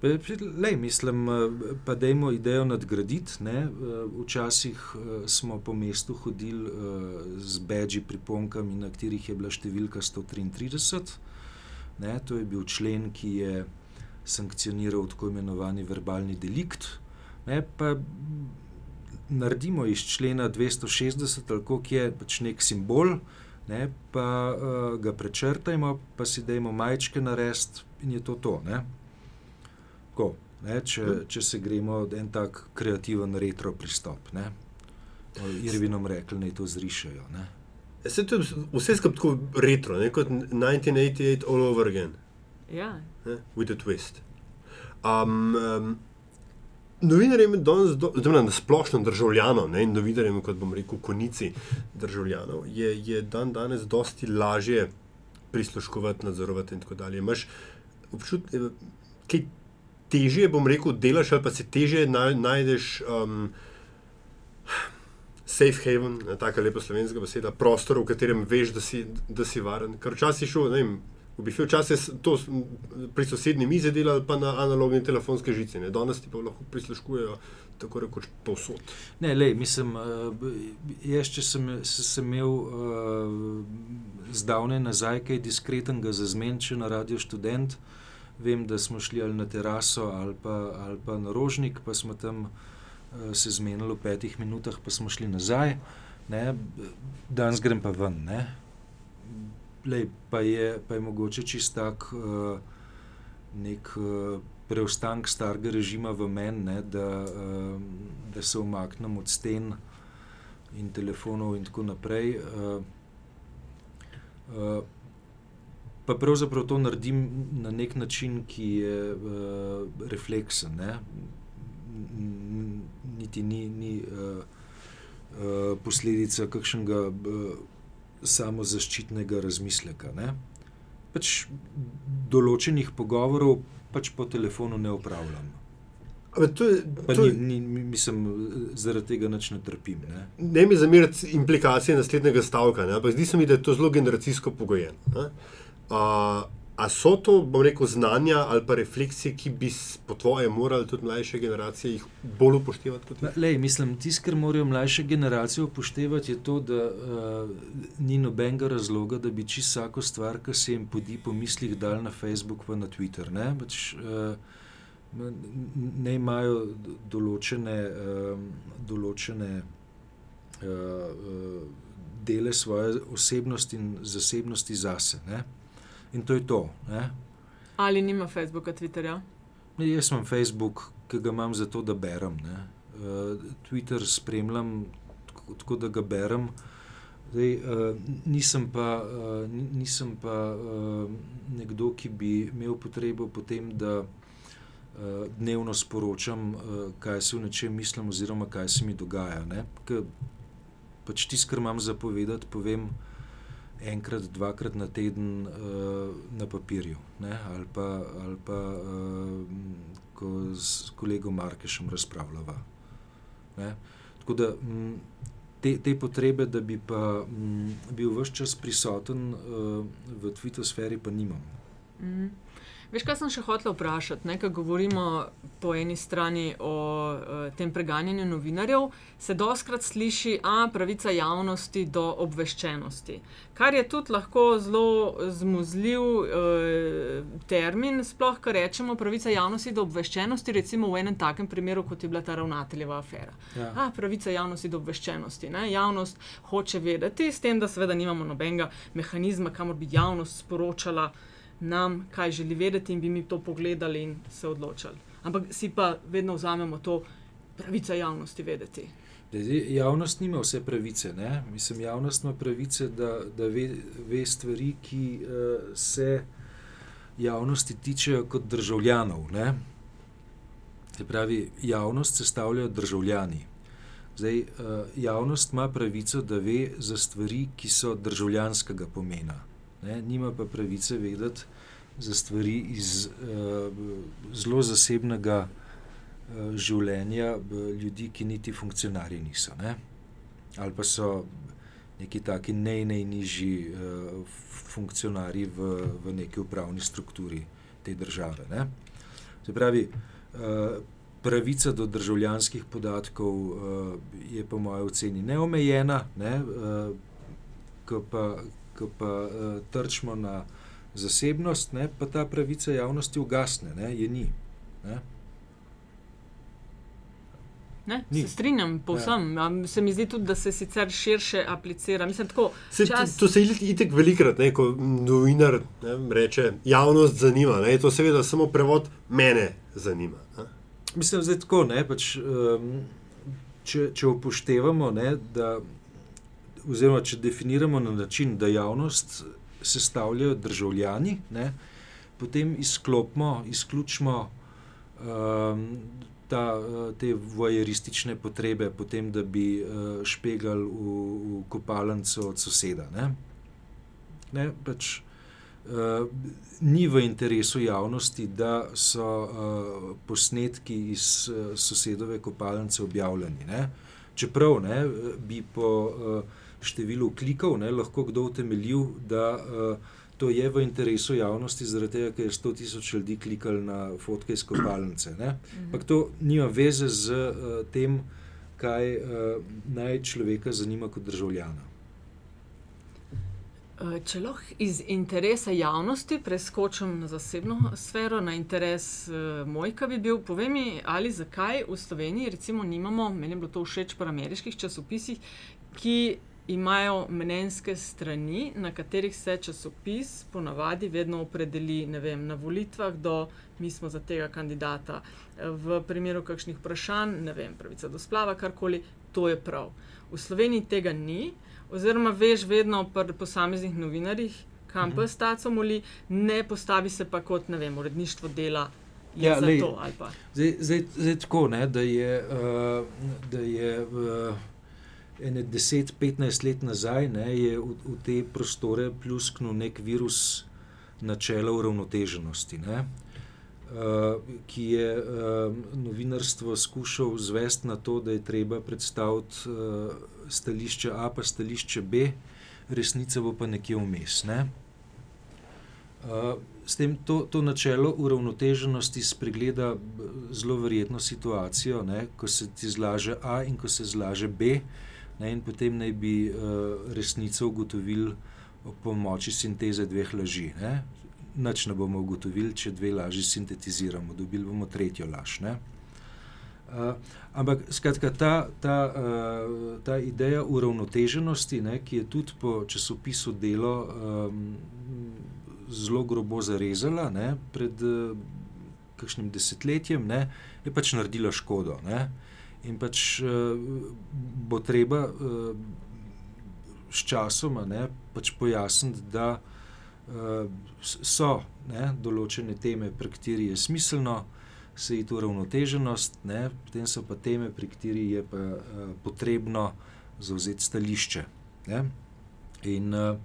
Lej, mislim, eh, pa da imamo idejo nadgraditi. Ne? Eh, včasih eh, smo po mestu hodili z beži priponkami, na katerih je bila številka 133. Ne? To je bil člen, ki je sankcioniral tako imenovani verbalni delikt. Ne, pa naredimo iz člena 260, ali kako je pač nek simbol, ne, pa uh, ga prečrtajmo, pa si dajmo majčke narediti in je to to. Ne. Ko, ne, če, če se gremo en tak kreativen retro pristop. Ne. Irvinom rekli, da to zrišajo. Ne. Se to je vse skupaj tako retro, ne? kot 1988 all over again. Ja. Ne? With a twist. Um, um, novinarjem danes, do, na splošno državljanom ne? in novinarjem, kot bom rekel, konici državljanov, je, je dan danes dosti lažje prisluškovati, nadzorovati in tako dalje. Imaš občutek, kaj težje, bom rekel, delaš ali pa se težje najdeš. Um, safe haven, tako lepa slovenska beseda, prostor, v katerem veš, da si, da si varen. Ker včasih šel, ne vem, v bifju včasih to pri sosednji mizi delali, pa na analogni telefonske žice. Ne? Danes ti pa lahko prisluškujejo. Tako rekoč povsod. Ne, lej, mislim, jaz, če sem, sem imel uh, zdavne nazaj kaj diskretnega za zmenče na radio študent, vem, da smo šli ali na teraso ali pa, ali pa na rožnik, pa smo tam uh, se zmenili v petih minutah, pa smo šli nazaj, danes grem pa ven. Lej, pa, je, pa je mogoče čist tak uh, nek uh, preostanek starega režima v meni, da, uh, da se umaknem od sten in telefonov in tako naprej. Pa pravzaprav to naredim na nek način, ki je uh, refleksen. Ne? niti ni, ni uh, uh, posledica kakšnega uh, samozaščitnega razmisleka. Ne? Pač določenih pogovorov pač po telefonu ne upravljam. To je, to je, ni, ni, mislim, zaradi tega ne trpim. Ne, ne mi zamirati implikacije naslednjega stavka, ne? ampak zdi se mi, da je to zelo generacijsko pogojeno. A so to, bom rekel, znanja ali pa refleksije, ki bi po tvojem morali tudi mlajše generacije jih bolj upoštevati? Lej, mislim, tisto, kar morajo mlajše generacije upoštevati, je to, da uh, ni nobenega razloga, da bi čisto vsako stvar, ki se jim podi po mislih, dal na Facebook in na Twitter. Ne, Bač, uh, ne imajo določene, uh, določene uh, dele svoje osebnosti in zasebnosti zase. Ne. In to je to. Ne? Ali nima Facebooka, Twitterja? Ne, jaz imam Facebook, ki ga imam zato, da berem. Uh, Twitter spremljam tako, tako, da ga berem. Zdaj, uh, nisem pa, uh, nisem pa uh, nekdo, ki bi imel potrebo potem, da uh, dnevno sporočam, uh, kaj se v nečem mislim, oziroma kaj se mi dogaja. Pač tisto, kar imam zapovedati, povem enkrat, dvakrat na teden uh, na papirju, ne? ali pa, ali pa uh, ko s kolegom Markešem razpravljava. Ne? Tako da m, te, te potrebe, da bi pa m, bil vse čas prisoten uh, v Twitter sferi, pa nimam. Mm. Veš, kaj sem še hotel vprašati? Nekaj govorimo po eni strani o uh, tem preganjanju novinarjev, se doskrat sliši, je pravica javnosti do obveščenosti. Kar je tudi lahko zelo zmuzljiv uh, termin, sploh kar rečemo pravica javnosti do obveščenosti, recimo v enem takem primeru, kot je bila ta ravnateljeva afera. Ja. A, pravica javnosti do obveščenosti. Ne? Javnost hoče vedeti, s tem, da seveda nimamo nobenega mehanizma, kamor bi javnost sporočala nam, kaj želi vedeti, in bi mi to pogledali in se odločili. Ampak si pa vedno vzamemo to pravico javnosti vedeti. Javnost nima vse pravice. Ne? Mislim, javnost ima pravice, da, da ve, ve stvari, ki uh, se javnosti tičejo kot državljanov. Ne? Se pravi, javnost sestavljajo državljani. Zdaj, uh, javnost ima pravico, da ve za stvari, ki so državljanskega pomena ne, nima pa pravice vedeti za stvari iz uh, zelo zasebnega uh, življenja ljudi, ki niti funkcionarji niso. Ne. Ali pa so neki taki naj, najnižji uh, funkcionarji v, v neki upravni strukturi te države. Ne. Se pravi, uh, pravica do državljanskih podatkov uh, je po mojem oceni neomejena, ne, uh, pa, ko pa uh, trčimo na zasebnost, ne, pa ta pravica javnosti ugasne, ne, je ni. Ne. Ne, Ni. se strinjam, povsem. Ja. Se mi zdi tudi, da se sicer širše aplicira. Mislim, tako, Se, čas, to, to se itek velikrat, ne, ko novinar ne, reče, javnost zanima. Ne, je to seveda samo prevod, mene zanima. Ne. Mislim, da je tako. Ne, pač, um, če, če upoštevamo, ne, da, oziroma če definiramo na način, da javnost sestavljajo državljani, ne, potem izklopimo, izključimo um, ta, te vojeristične potrebe, potem, da bi uh, špegali v, v kopalnico od soseda. Ne. Ne, pač, Uh, ni v interesu javnosti, da so uh, posnetki iz uh, sosedove kopalnice objavljeni. Ne? Čeprav ne, bi po uh, številu klikov ne, lahko kdo utemeljil, da uh, to je v interesu javnosti, zaradi tega, ker je 100 tisoč ljudi klikalo na fotke iz kopalnice. Ampak to nima veze z uh, tem, kaj uh, naj človeka zanima kot državljana. Če lahko iz interesa javnosti preskočim na zasebno sfero, na interes uh, moj, ki bi bil, povej mi, ali zakaj v Sloveniji recimo nimamo, meni je bilo to všeč po ameriških časopisih, ki imajo mnenjske strani, na katerih se časopis ponavadi vedno opredeli vem, na volitvah, do mi smo za tega kandidata. Eh, V primeru kakšnih vprašanj, ne vem, pravica do splava, karkoli, to je prav. V Sloveniji tega ni, oziroma veš vedno pri posameznih novinarjih, kam Mhm. pa staco moli, ne postavi se pa kot, ne vem, uredništvo dela. Ja, lej, to. Zdaj, zdaj, zdaj tako, ne, da je, uh, da je uh, ene 10-15 let nazaj ne, je v, v te prostore pljusknil nek virus načela uravnoteženosti, ne, uh, ki je uh, novinarstvo skušal zvesti na to, da je treba predstaviti uh, stališče A pa stališče B, resnica bo pa nekje vmes. Ne. Uh, S tem to, to načelo uravnoteženosti spregleda zelo verjetno situacijo, ne, ko se ti zlaže A in ko se zlaže B, ne, in potem naj bi uh, resnico ugotovili ob pomoči sinteze dveh laži. Ne. Nič ne bomo ugotovili, če dve laži sintetiziramo, dobili bomo tretjo laž. Ne. Uh, ampak skratka, ta, ta, uh, ta ideja uravnoteženosti, ne, ki je tudi po časopisu Delo um, zelo grobo zarezala ne, pred uh, kakšnim desetletjem, ne, je pač naredila škodo. Ne. In pač uh, bo treba uh, s časoma ne, pač pojasniti, da uh, so ne, določene teme, pri kateri je smiselno se iti v uravnoteženost, ne, potem so pa teme, pri kateri je pa uh, potrebno zauzeti stališče. Ne. In uh,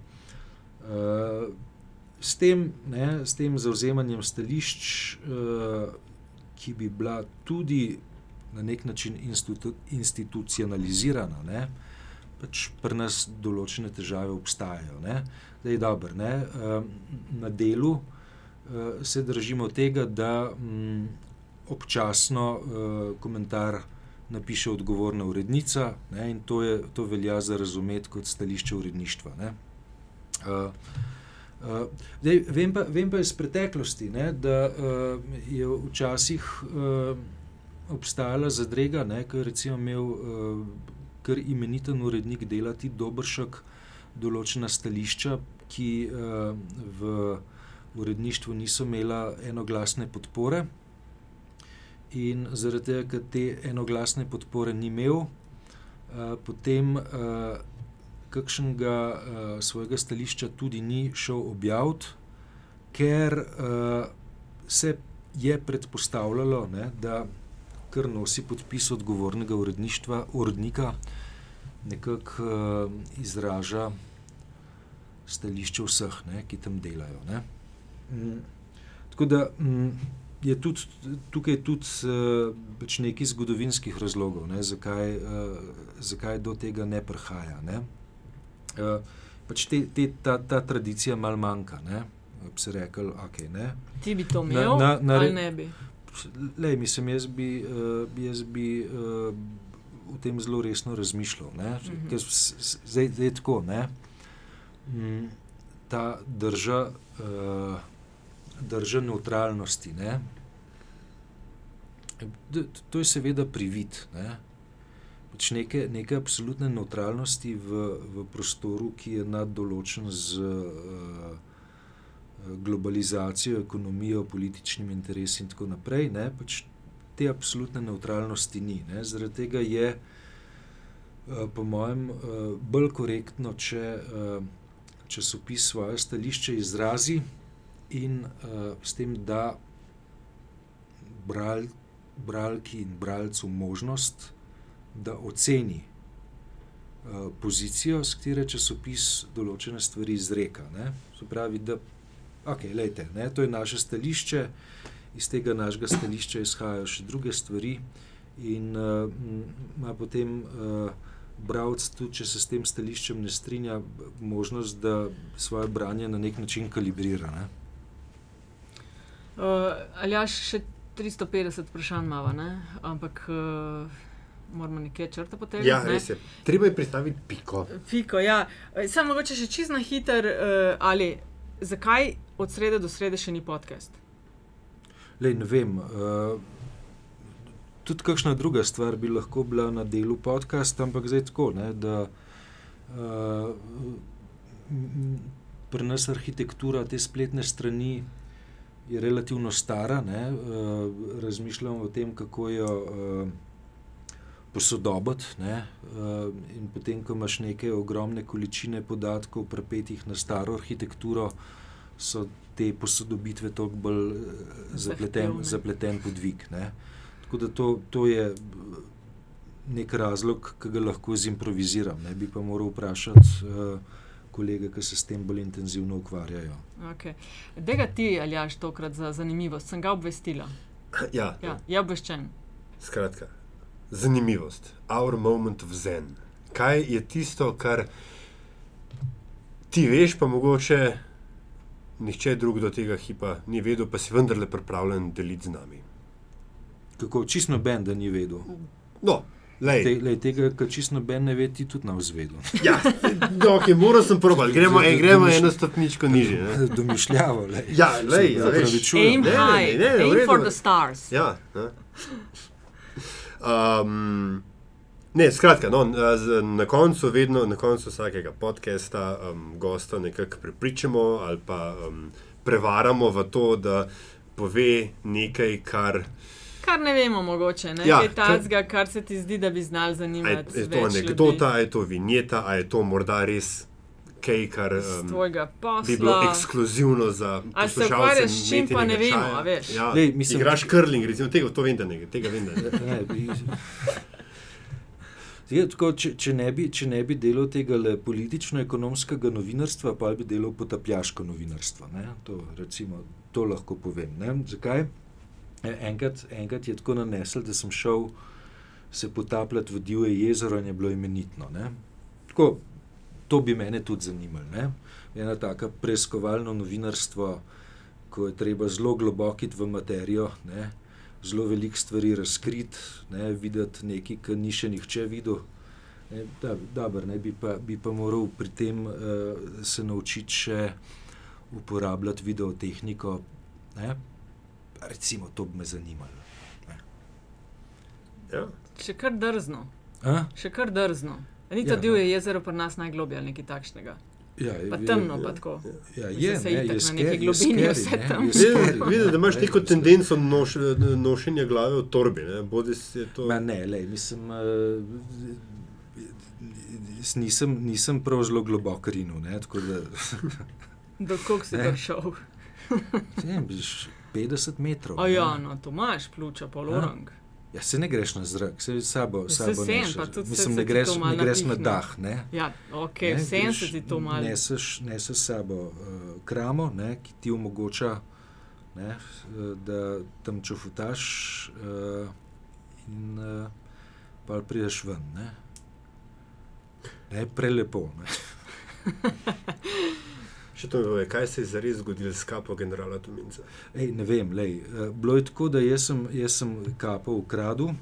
uh, s tem, ne, s tem zauzemanjem stališč, uh, ki bi bila tudi na nek način institu institucionalizirana, ne, pač pri nas določene težave obstajajo. Ne. Zdaj, dobro, ne, uh, na delu uh, se držimo tega, da um, občasno uh, komentar napiše odgovorna urednica ne, in to, je, to velja za razumeti kot stališče uredništva. Ne. Uh, Uh, dej, vem, pa, vem pa iz preteklosti, ne, da uh, je včasih uh, obstajala zadrega, ko je imel uh, kar imeniten urednik delati Dobršek določena stališča, ki uh, v uredništvu niso imela enoglasne podpore. In zaradi tega, ker te enoglasne podpore ni imel, uh, potem uh, kakšnega uh, svojega stališča tudi ni šel objaviti, ker uh, se je predpostavljalo, ne, da kar nosi podpis odgovornega uredništva, urednika, nekako uh, izraža stališče vseh, ne, ki tam delajo. Ne. Mm, tako da mm, je tudi, tukaj tudi uh, pač nekaj zgodovinskih razlogov, ne, zakaj, uh, zakaj do tega ne prihaja. Ne. Uh, pač te, te, ta, ta tradicija malo manjka. Ne? Bi se rekel, okay, ne. Ti bi to Na- imel, na- na ali re- ne bi? Lej, mislim, jaz bi, uh, jaz bi uh, o tem zelo resno razmišljal. ne. Mhm. Ker s- s- Zdaj zdaj je tako. Ne? Mm, ta drža, uh, drža neutralnosti. Ne? To je seveda privid. Ne? Pač neke, neke absolutne neutralnosti v, v prostoru, ki je naddoločen z uh, globalizacijo, ekonomijo, političnimi interesi in tako naprej. Ne? Pač te absolutne neutralnosti ni. Ne? Zaradi tega je, uh, po mojem, uh, bolj korektno, če uh, časopis svoje stališče izrazi in s tem da bral, bralki in bralcu možnost, da oceni pozicijo, s katero časopis določene stvari izreka. Ne? Se pravi, da okay, lejte, ne, to je naše stališče, iz tega našega stališča izhajajo še druge stvari, in ima uh, potem. Uh, bralec, tudi če se s tem stališčem ne strinja, možnost, da svoje branje na nek način kalibrira. Ne? Uh, ali ja, še 350 vprašanj imamo, ampak uh, moramo nekaj črta potegniti. Ja, res je. Treba je predstaviti piko. Piko, ja. Samo mogoče še čist na hiter, uh, ali zakaj od srede do srede še ni podcast? Lej, ne vem. Uh, tudi kakšna druga stvar bi lahko bila na delu podcasta, ampak zdaj tako, ne, da uh, pri nas arhitektura te spletne strani je relativno stara. Ne, uh, razmišljam o tem, kako jo uh, posodobiti. Ne, uh, in potem, ko imaš neke ogromne količine podatkov, prepetih na staro arhitekturo, so te posodobitve toliko bolj zapleten, zapleten podvig. Ne. Tako da to, to je nek razlog, ki ga lahko zimproviziram. Ne bi pa moral vprašati uh, kolege, ki se s tem bolj intenzivno ukvarjajo. Okay. Dega ti, ali jaš tokrat za zanimivost, sem ga obvestila. Ja, ja je obveščen. Skratka, zanimivost, our moment of zen. Kaj je tisto, kar ti veš, pa mogoče nihče drug do tega hipa ni vedel, pa si vendarle pripravljen deliti z nami kako čisto noben, da ni vedel. No. Te, lej, tega, kar čisto noben ne ve, ti tudi na vzvedu. Ja, okay, moral sem probati, gremo, ej, gremo eno stopničko nižje. Domišljavo. Lej. Ja, lej, ja, aim ne, high, ne, ne, ne, aim for the stars. Ja, ne. Um, ne, skratka, no, na koncu, vedno, na koncu vsakega podcasta um, gosta nekako prepričamo ali pa um, prevaramo v to, da pove nekaj, kar. Kar ne vemo, mogoče ne? ja, je tazga, kar se ti zdi, da bi znal zanimati. Je, je to anekdota, je to vinjeta, je to morda res kaj, kar um, bi bilo ekskluzivno za poslušalce. Ali se ukvarjaš s čim, pa ne vemo, veš. Ja, Lej, mislim, igraš curling, recimo, tega, to vem, da ne, tega vem, da ne. Je, tako, če, če, ne bi, če ne bi delal tega politično-ekonomskega novinarstva, pa bi delal potapljaško novinarstvo. To, recimo, to lahko povem. Ne? Zakaj? Enkrat, enkrat je tako nanesel, da sem šel se potapljati v divje jezero in je bilo imenitno. Tako, to bi me tudi zanimalo. Ne? Eno tako preiskovalno novinarstvo, ko je treba zelo globoko iti v materijo, ne? zelo veliko stvari razkriti, ne? videti nekaj, kar ni še nihče videl. Ne? Da, dober, ne? Bi, pa, bi pa moral pri tem uh, se naučiti še uporabljati videotehniko. Ne? recimo, to bi me zanimalo. Ja. Še kar drzno. A? Še kar drzno. Ni to ja, divje no. jezero pri nas najgloblje ali nekaj takšnega. Ja, pa temno, ja, pa tako. Ja, je, se je na neki globini vse tam. Vidiš, da imaš neko tendenco noš, nošenja glave v torbi. Ne, to... ne, lej, mislim, uh, nisem, nisem prav zelo globoko rinil. Da... Do kog si prišel? 50 metrov. A ja, no, to imaš, pljuča, polorang. Ja, se ne greš na zrak, se sabo, sabo se sen, Mislim, ne greš, ne greš na dah. Ne? Ja, ok, ne, sen se ti to malo. Neseš, neseš sabo uh, kramo, ne, ki ti omogoča, ne, uh, da tam čufutaš uh, in uh, pa prideš ven. Ne, ne prelepo. Ne. Če to je, kaj se je zares zgodilo s kapo generala Tuminca? Ej, ne vem, lej, uh, bilo je tako, da jaz sem, jaz sem kapo ukradel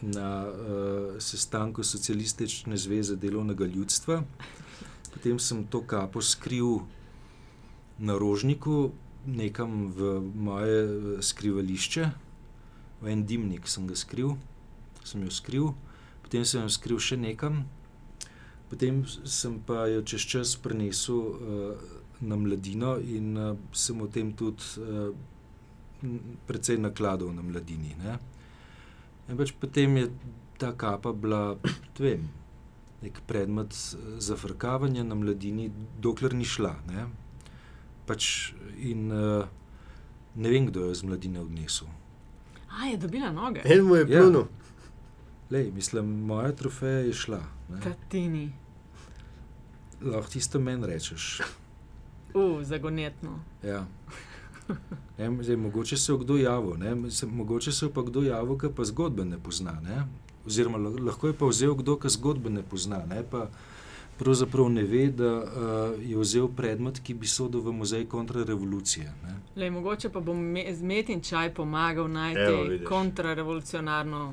na uh, sestanku Socialistične zveze delovnega ljudstva. Potem sem to kapo skril na rožniku, nekam v moje eh, skrivališče, v en dimnik sem ga skril, sem jo skril, potem sem jo skril še nekam, potem sem pa jo čez čas prenesel uh, na mladino in uh, sem o tem tudi uh, precej nakladal na mladini. Ne? In pač potem je ta kapa bila, vem, nek predmet zafrkavanja na mladini, dokler ni šla. Ne? Pač in uh, ne vem, kdo je z mladine odnesel. A je dobila noge. En mu je Ja. plunil. Lej, mislim, moja trofeja je šla. ne. Tatini. Lahko tisto meni rečeš. Uh, zagonetno. Ja. Ne, zdaj, mogoče se je kdo javil, ne? Mogoče se je pa kdo javil, ki pa zgodbe ne pozna. Ne? Oziroma, lah- lahko je pa vzel kdo, ki zgodbe ne pozna, ne? pa pravzaprav ne ve, da uh, je vzel predmet, ki bi sodel v muzej kontrarevolucije. Ne? Lej, mogoče pa bom me, z metin čaj pomagal Evo, najti vidiš. kontrarevolucionarno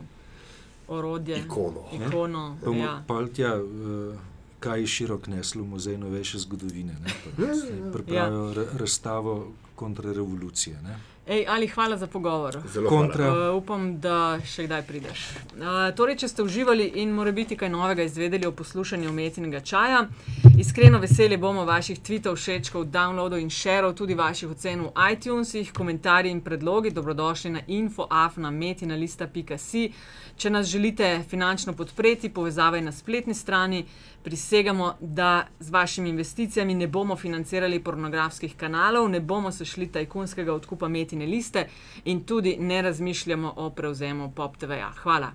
orodje, Ikono. Ikono. Pa Ja. ja. tja, uh, kaj je širok neslo muzej novejše zgodovine. ne, pa Ja, Pripravijo ja. razstavo kontrarevolucije. Ne? Ej, ali hvala za pogovor. Zelo Kontra. hvala. Uh, upam, da še kdaj prideš. Uh, torej, če ste uživali in morda biti kaj novega izvedeli o poslušanju umetnega čaja, iskreno veseli bomo vaših tweetov, všečkov, downloadov in šerov, tudi vaših ocen v iTunesih, komentarji in predlogi. Dobrodošli na infoafnametinalista.si. Če nas želite finančno podpreti, povezava je na spletni strani. Prisegamo, da z vašimi investicijami ne bomo financirali pornografskih kanalov, ne bomo se šli tajkunskega odkupa metine liste in tudi ne razmišljamo o prevzemu Pop TV-ja. Hvala.